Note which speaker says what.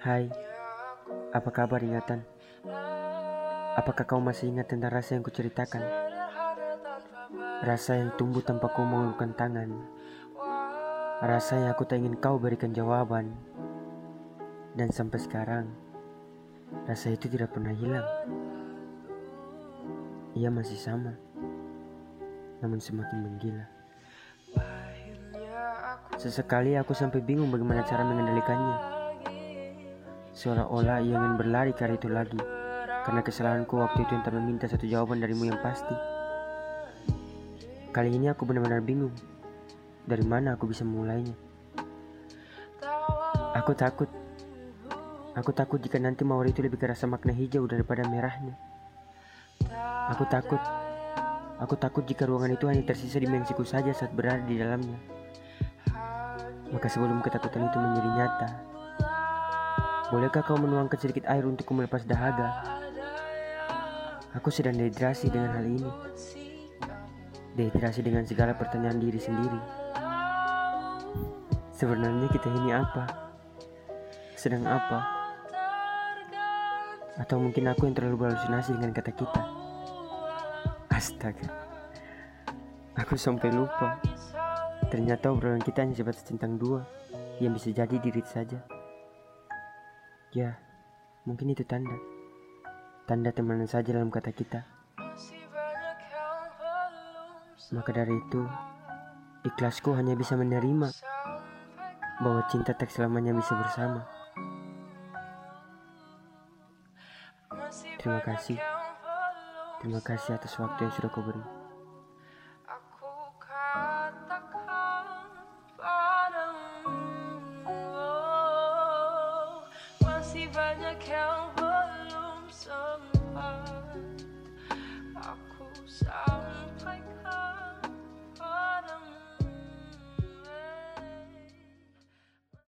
Speaker 1: Hai, apa kabar ingatan? Apakah kau masih ingat tentang rasa yang kuceritakan? Rasa yang tumbuh tanpa kau mengulurkan tangan Rasa yang aku tak ingin kau berikan jawaban Dan sampai sekarang Rasa itu tidak pernah hilang Ia masih sama Namun semakin menggila Sesekali aku sampai bingung bagaimana cara mengendalikannya. Seolah-olah ia ingin berlari ke itu lagi, karena kesalahanku waktu itu yang tak meminta satu jawaban darimu yang pasti. Kali ini aku benar-benar bingung. Dari mana aku bisa memulainya? Aku takut. Aku takut jika nanti mawar itu lebih kerasa makna hijau daripada merahnya. Aku takut. Aku takut jika ruangan itu hanya tersisa dimensiku saja saat berada di dalamnya. Maka sebelum ketakutan itu menjadi nyata, bolehkah kau menuangkan sedikit air untukku melepas dahaga? Aku sedang dehidrasi dengan hal ini. Dehidrasi dengan segala pertanyaan diri sendiri. Sebenarnya kita ini apa? Sedang apa? Atau mungkin aku yang terlalu berhalusinasi dengan kata kita? Astaga. Aku sampai lupa. Ternyata obrolan kita hanya sebatas tentang dua yang bisa jadi diri saja. Ya, mungkin itu tanda. Tanda temanan saja dalam kata kita. Maka dari itu, ikhlasku hanya bisa menerima bahwa cinta tak selamanya bisa bersama. Terima kasih. Terima kasih atas waktu yang sudah kau beri.
Speaker 2: Banyak yang